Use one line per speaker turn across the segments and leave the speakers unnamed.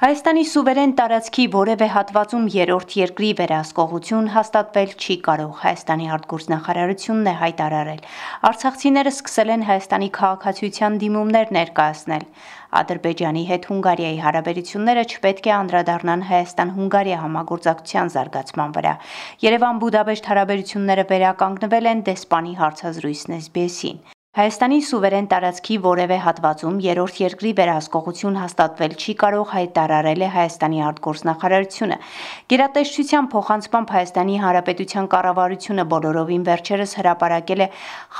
Հայաստանի սուվերեն տարածքի որևէ հատվածում երրորդ երկրի վերահսկողություն հաստատվել չի կարող, Հայաստանի արտգործնախարարությունն է հայտարարել։ Արցախցիները սկսել են Հայաստանի քաղաքացիության դիմումներ ներկայացնել։ Ադրբեջանի հետ Հունգարիայի հարաբերությունները չպետք է անդրադառնան Հայաստան-Հունգարիա համագործակցության զարգացման վրա։ Երևան-Բուդապեշտ հարաբերությունները վերականգնվել են դեսպանի հարցազրույցն էսբիեսին։ Հայաստանի սուվերեն տարածքի որևէ հատվածում երրորդ երկրի վերահսկողություն հաստատվել չի կարող հայտարարել է Հայաստանի արտգործնախարարությունը։ Գերատեսչության փոխանցմամբ Հայաստանի Հանրապետության կառավարությունը բոլորովին վերջերս հրապարակել է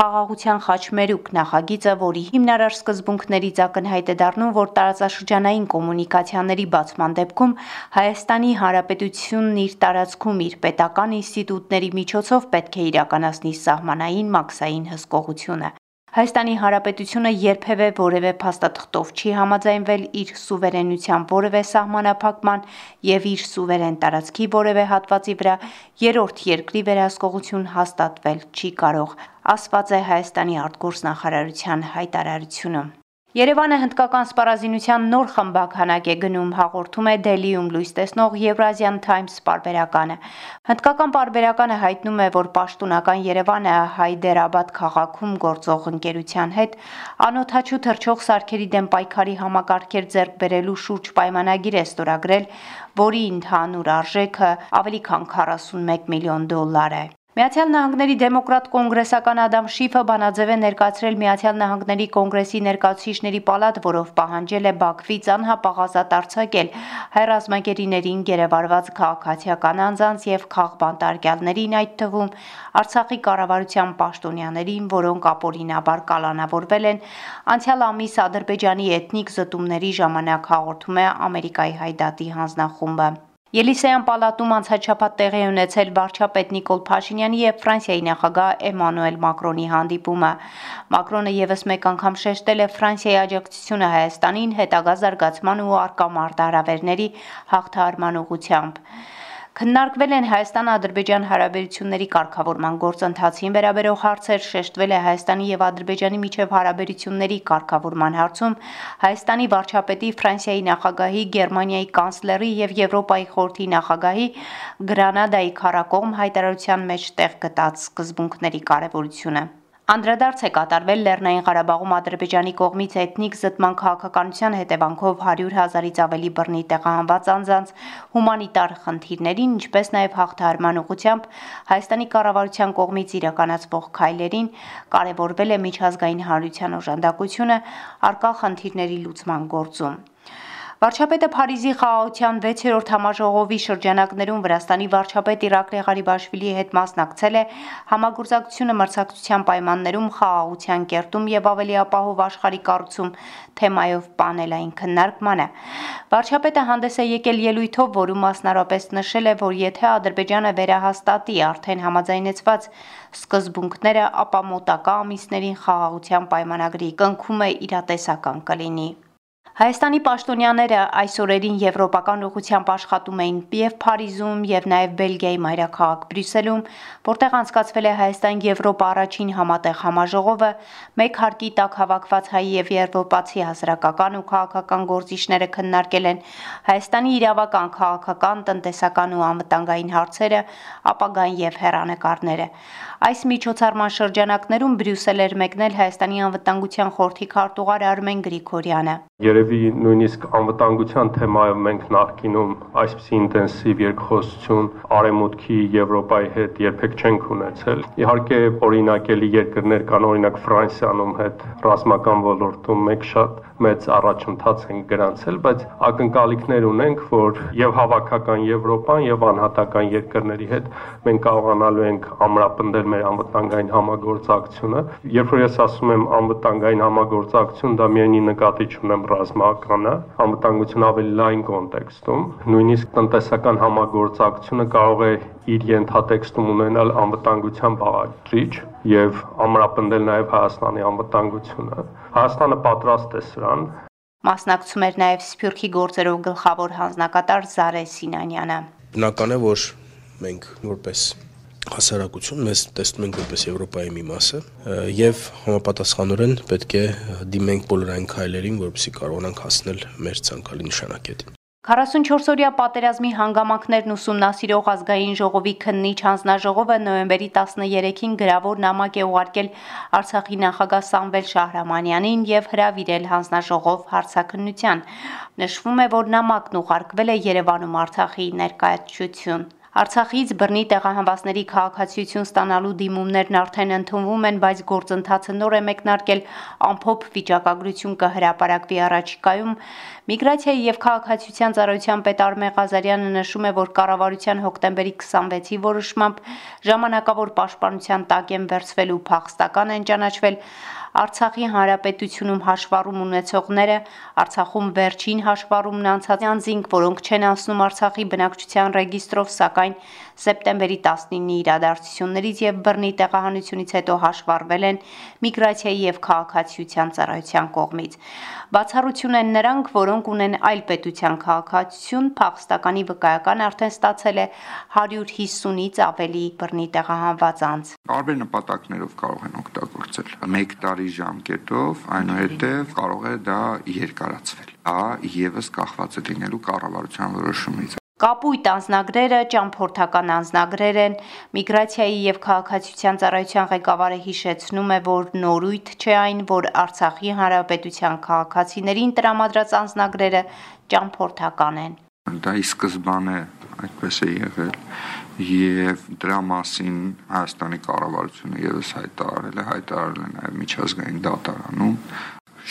խաղաղության խաչմերուկ նախագիծը, որի հիմնարար սկզբունքներից ակնհայտ է դառնում, որ տարածաշրջանային կոմունիկացիաների բացման դեպքում Հայաստանի Հանրապետությունն իր տարածքում իր պետական ինստիտուտների միջոցով պետք է իրականացնի սահմանային մաքսային հսկողությունը։ Հայաստանի Հանրապետությունը երբևէ որևէ փաստաթղթով չի համաձայնվել իր սուվերենության որևէ սահմանափակման եւ իր սուվերեն տարածքի որևէ հատվածի վրա երրորդ երկրի վերահսկողություն հաստատվել չի կարող, ասված է Հայաստանի արտգործնախարարության հայտարարությունում։ Երևանը հնդկական սպառազինության նոր խմբականակ է գնում, հաղորդում է Դելիում լույս տեսնող Eurasian Times պարբերականը։ Հնդկական պարբերականը հայտնում է, որ պաշտոնական Երևանը Հայդերաբադ քաղաքում գործող ընկերության հետ անօթաչու թռչող սարքերի դեմ պայքարի համակարգեր ձեռք բերելու շուրջ պայմանագիր է ստորագրել, որի ընդհանուր արժեքը ավելի քան 41 միլիոն դոլար է։ Միացյալ Նահանգների դեմոկրատ կոնգրեսական Ադամ Շիֆը բանաձև է ներկայացրել Միացյալ Նահանգների կոնգրեսի ներկայացուցիչների պալատ, որով պահանջել է Բաքվից անհապաղազատ արձակել հայ ռազմագերիներին գերեվարված քաղաքացիական անձանց եւ քաղբանտարկյալներին, այդ թվում Արցախի կառավարության պաշտոնյաներին, որոնք ապօրինաբար կալանավորվել են անցյալ ամիս Ադրբեջանի էթնիկ զտումների ժամանակ հաղորդում է Ամերիկայի հայդատի հանձնախումբը։ Ելիսեյան պալատում անցաչափած տեղի ունեցել վարչապետ Նիկոլ Փաշինյանի եւ Ֆրանսիայի նախագահ Էմանուել Մակրոնի հանդիպումը։ Մակրոնը եւս մեկ անգամ շեշտել է Ֆրանսիայի աջակցությունը Հայաստանին հետագա զարգացման ու արկա մարտահրավերների հաղթահարման ուղղությամբ։ Քննարկվել են Հայաստան-Ադրբեջան հարաբերությունների կարգավորման գործընթացին վերաբերող հարցեր, շեշտվել է Հայաստանի եւ Ադրբեջանի միջև հարաբերությունների կարգավորման հարցում Հայաստանի վարչապետի, Ֆրանսիայի նախագահի, Գերմանիայի կանցլերի եւ Եվրոպայի խորհրդի նախագահի Գրանադայի քարակողմ հայտարարության մեջ տեղ գտած սկզբունքների կարեւորությունը։ Անդրադարձ է կատարվել Լեռնային Ղարաբաղում Ադրբեջանի կողմից էթնիկ զտման քաղաքականության հետևանքով 100 հազարից ավելի բռնի տեղահանված անձանց հումանիտար խնդիրներին, ինչպես նաև հաղթահարման ուղղությամբ Հայաստանի կառավարության կողմից իրականացվող քայլերին, կարևորվել է միջազգային հանրության օժանդակությունը արկա խնդիրների լուծման գործում։ Վարչապետը Փարիզի խաղաղության 6-րդ համաժողովի շրջանակներում Վրաստանի վարչապետ Իրակլի Ղարիբաշվիլիի հետ մասնակցել է համագործակցությունը մրցակցության պայմաններում խաղաղության կերտում եւ ավելի ապահով աշխարհի կառուցում թեմայով պանելային քննարկմանը։ Վարչապետը հանդես է եկել ելույթով, որում մասնարարպես նշել է, որ եթե Ադրբեջանը վերահաստատի արդեն համաձայնեցված սկզբունքները, ապա մոտակա ամիսներին խաղաղության պայմանագրի կնքումը իրատեսական կլինի։ Հայաստանի պաշտոնյաները այս օրերին եվրոպական ուղղությամբ աշխատում էին եւ Փարիզում եւ նաեւ Բելգիայի մայրաքաղաք Բրյուսելում, որտեղ անցկացվել է Հայաստան-Եվրոպա առաջին համատեղ համաժողովը, մեկ հարկի տակ հավաքված հայ եւ եվրոպացի հասարակական ու քաղաքական գործիչները քննարկել են Հայաստանի իրավական, քաղաքական, տնտեսական ու անվտանգային հարցերը, ապագան եւ հերանեկարները։ Այս միջոցառման շրջանակներում Բրյուսել էր մեկնել Հայաստանի անվտանգության խորհրդի քարտուղար Արմեն Գրիգորյանը։
Երևի նույնիսկ անվտանգության թեմայով մենք նախկինում այսպիսի ինտենսիվ երկխոսություն Արեմուտքի Եվրոպայի հետ երբեք չենք ունեցել։ Իհարկե օրինակելի երկրներ կան, օրինակ Ֆրանսիան, ում հետ ռազմական ոլորտում մենք շատ մեծ առաջընթաց ենք գրանցել, բայց ակնկալիքներ ունենք, որ եւ հավաքական Եվրոպան եւ անհատական երկրների հետ մենք կարողանալու ենք ամրապնդել մեր անվտանգային համագործակցությունը։ Երբ որ ես ասում եմ անվտանգային համագործակցություն, դա միայն նկատի չունեմ ռազմականը, անվտանգություն ավելի լայն կոնտեքստում, նույնիսկ տնտեսական համագործակցությունը կարող է իր ենթատեքստում ունենալ անվտանգության բաղադրիչ եւ ամրապնդել նաեւ Հայաստանի անվտանգությունը։ Հայաստանը պատրաստ է սրան։
Մասնակցում էր նաև Սփյուռքի գործերով գլխավոր հանձնակատար Զարե Սինանյանը։
Բնական է, որ մենք որպես հասարակություն մեզ տեսնում ենք որպես Եվրոպայի մի մասը եւ համապատասխանորեն պետք է դիմենք բոլոր այն քայլերին, որովհետեւ կարողանանք հասնել մեր ցանկալի նշանակետին։
44-օրյա պատերազմի հանգամանքներն ուսումնասիրող ազգային ժողովի քննիչ հանձնաժողովը նոյեմբերի 13-ին գրավոր նամակ է ուղարկել Արցախի նախագահ Սամվել Շահրամանյանին եւ հրավիրել հանձնաժողով հարցակնության։ Նշվում է, որ նամակն ուղարկվել է Երևանում Արցախի ներկայացություն։ Արցախից բռնի տեղահանվածների քաղաքացիություն ստանալու դիմումներն արդեն ընդունվում են, բայց գործընթացը նոր է մեկնարկել. Ամփոփ վիճակագրություն կհրապարակվի առաջիկայում։ Միգրացիայի եւ քաղաքացիության ծառայության պետ Արմեն Ղազարյանը նշում է, որ կառավարության հոկտեմբերի 26-ի որոշմամբ ժամանակավոր պաշտպանության տակ են վերցվել ու փախստական են ճանաչվել Արցախի հանրապետությունում հաշվառում ունեցողները Արցախում վերջին հաշվառումն անցած անձինք, որոնք չեն անցնում Արցախի բնակչության ռեգիստրով, սակայն սեպտեմբերի 19-ի իրադարձություններից եւ բռնի տեղահանությունից հետո հաշվառվել են միգրացիայի եւ քաղաքացիության ծառայության կողմից։ Բացառություն են նրանք, որոնք ունեն այլ պետության քաղաքացիություն, փախստականի վկայական արդեն ստացել է 150-ից ավելի բռնի տեղահանված անձ։
Տարբեր նպատակներով կարող են օգտագործել։ 1 տարի ժամկետով, այնուհետև կարող է դա երկարացվել։ Ա եւս կախված է լինելու կառավարության որոշումից։
Կապույտ անznագրերը ճամփորդական անznագրեր են։ Միգրացիայի եւ քաղաքացիության ծառայության ղեկավարը հիշեցնում է, որ նորույթ չէ այն, որ Արցախի հանրապետության քաղաքացիներին տրամադրած անznագրերը ճամփորդական են։
Դա ի սկզբանե այդպես է եղել եւ դրա մասին Հայաստանի կառավարությունը եւս հայտարարել է, հայտարարել է նաեւ միջազգային դատարանում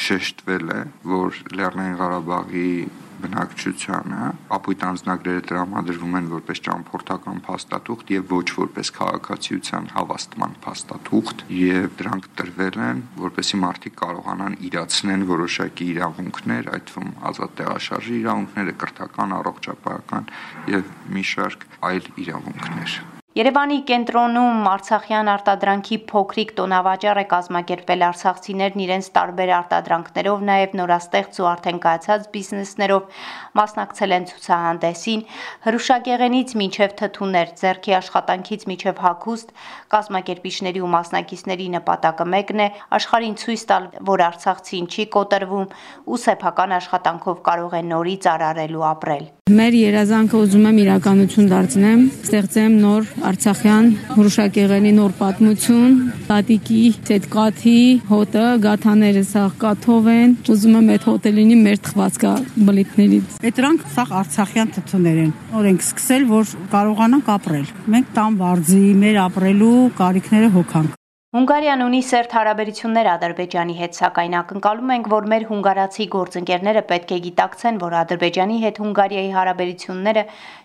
շեշտվել է, որ Լեռնային Ղարաբաղի բնակչությանը ապույտ անձնագրերը տրամադրվում են որպես ճամփորդական փաստաթուղթ եւ ոչ որպես քաղաքացիության հավաստման փաստաթուղթ եւ դրանք տրվել են որպեսի մարդիկ կարողանան իրացնեն որոշակի իրավունքներ, այդ թվում ազատ տեղաշարժի իրավունքները, կրթական, առողջապահական եւ մի շարք այլ իրավունքներ։
Երևանի կենտրոնում Արցախյան արտադրանքի փոքրիկ տոնավաճառ է կազմակերպել արցախցիներն իրենց տարբեր արտադրանքներով, նաև նորաստեղծ ու արդեն կայացած բիզնեսներով մասնակցել են ցուցահանդեսին, հրուշագեղենից մինչև թթուներ, ձեռքի աշխատանքից մինչև հագուստ, կազմակերպիչների ու մասնակիցների նպատակը մեկն է աշխարհին ցույց տալ, որ արցախցին չի կոտրվում ու սեփական աշխատանքով կարող է նորից արարել ու ապրել։
Մեր երազանքը ուզում եմ իրականություն դարձնեմ, ստեղծեմ նոր Արցախյան հրուշակեղենի նոր պատմություն, տատիկի այդ կաթի հոտը, գաթաները սա կաթով են, ուզում եմ այդ հոտը լինի մեր թխվածքա բլիթներից։
Այդ դրանք սա Արցախյան թթուներ են։ Որ ենք սկսել, որ կարողանանք ապրել։ Մենք տան վարձի, մեր ապրելու կարիքները հոգանք։
Հունգարիան ունի սերտ հարաբերություններ Ադրբեջանի հետ, սակայն ակնկալում ենք, որ մեր հունգարացի գործընկերները պետք է գիտակցեն, որ Ադրբեջանի հետ Հունգարիայի հարաբերությունները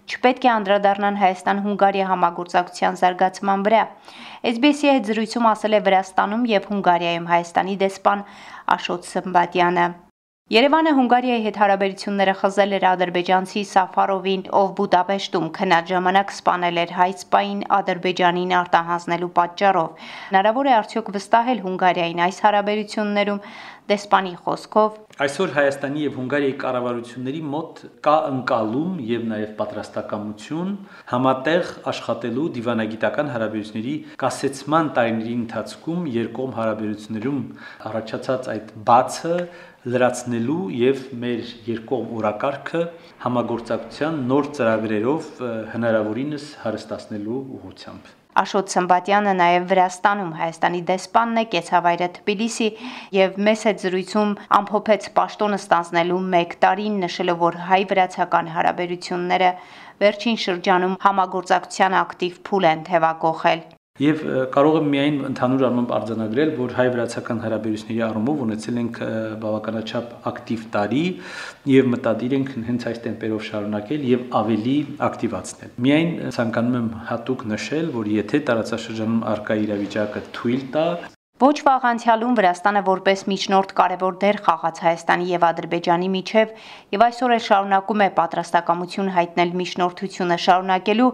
չպետք է անդրադառնան Հայաստան-Հունգարիա համագործակցության զարգացման վրա։ SBS-ի հետ զրույցում ասել է Վրաստանում եւ Հունգարիայում Հայաստանի դեսպան Աշոտ Սմբատյանը։ Երևանը Հունգարիայի հետ հարաբերությունները խզել էր ադրբեջանցի Սաֆարովին, ով Բուդապեշտում քնած ժամանակ սպանել էր հայ սպային Ադրբեջանին արտահանձնելու պատճառով։ Հնարավոր է արդյոք վստահել Հունգարիային այս հարաբերություններում դեսպանի խոսքով
Այսօր Հայաստանի եւ Հունգարիայի կառավարությունների մոտ կա ընկալում եւ նաեւ պատրաստակամություն համատեղ աշխատելու դիվանագիտական հարաբերությունների կասեցման տարիների ընթացքում երկկողմ հարաբերություններում առաջացած այդ բացը լրացնելու եւ մեր երկկողմ օրակարգը համագործակցության նոր ծրագրերով հնարավորինս հարստացնելու ուղղությամբ
Աշոտ Սմբատյանը նաև Վրաստանում Հայաստանի դեսպանն է կեցավայրը Թբիլիսի եւ մեծ հետ զրույցում ամփոփեց պաշտոնը ստանձնելու 1 տարին նշելով որ հայ-վրացական հարաբերությունները վերջին շրջանում համագործակցության ակտիվ փուլ են թևակողել
Եվ կարող եմ միայն ընդհանուր առմամբ արձանագրել, որ հայ-վրացական հարաբերությունների առումով ունեցել ենք բավականաչափ ակտիվ տարի եւ մտադիր ենք հենց այս տեմպերով շարունակել եւ ավելի ակտիվացնել։ Միայն ցանկանում եմ հատուկ նշել, որ եթե տարածաշրջանում արկա իրավիճակը թույլ տա,
Ոչ վաղ անցյալում Վրաստանը որպես միջնորդ կարևոր դեր խաղաց Հայաստանի եւ Ադրբեջանի միջև եւ այսօր էլ շարունակում է պատրաստակամություն հայտնել միջնորդությունը շարունակելու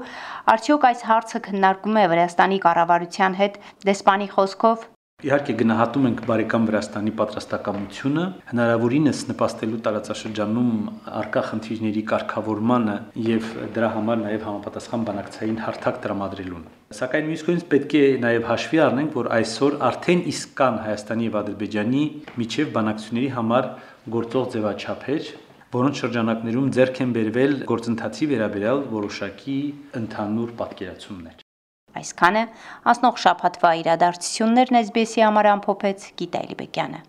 արդյոք այս հարցը քննարկում է Վրաստանի կառավարության հետ դեսպանի խոսքով
Իհարկե գնահատում ենք բարեկամ Վրաստանի պատրաստակամությունը հնարավորինս նպաստելու տարածաշրջանում արկա խնդիրների կարգավորմանը եւ դրա համար նաեւ համապատասխան բանակցային հարթակ տրամադրելուն։ Սակայն մյուս կողմից պետք է նաև հաշվի առնենք, որ այսօր արդեն իսկ կան Հայաստանի եւ Ադրբեջանի միջև բանակցությունների համար գործող ձևաչափեր, որոնց շրջանակներում ձեռք են բերվել գործընթացի վերաբերյալ որոշակի ընդհանուր պատկերացումներ։
Այսքանը ասնող շփաթվա իրադարձություններն այսպես համար ամփոփեց Գիտալի Բեկյանը։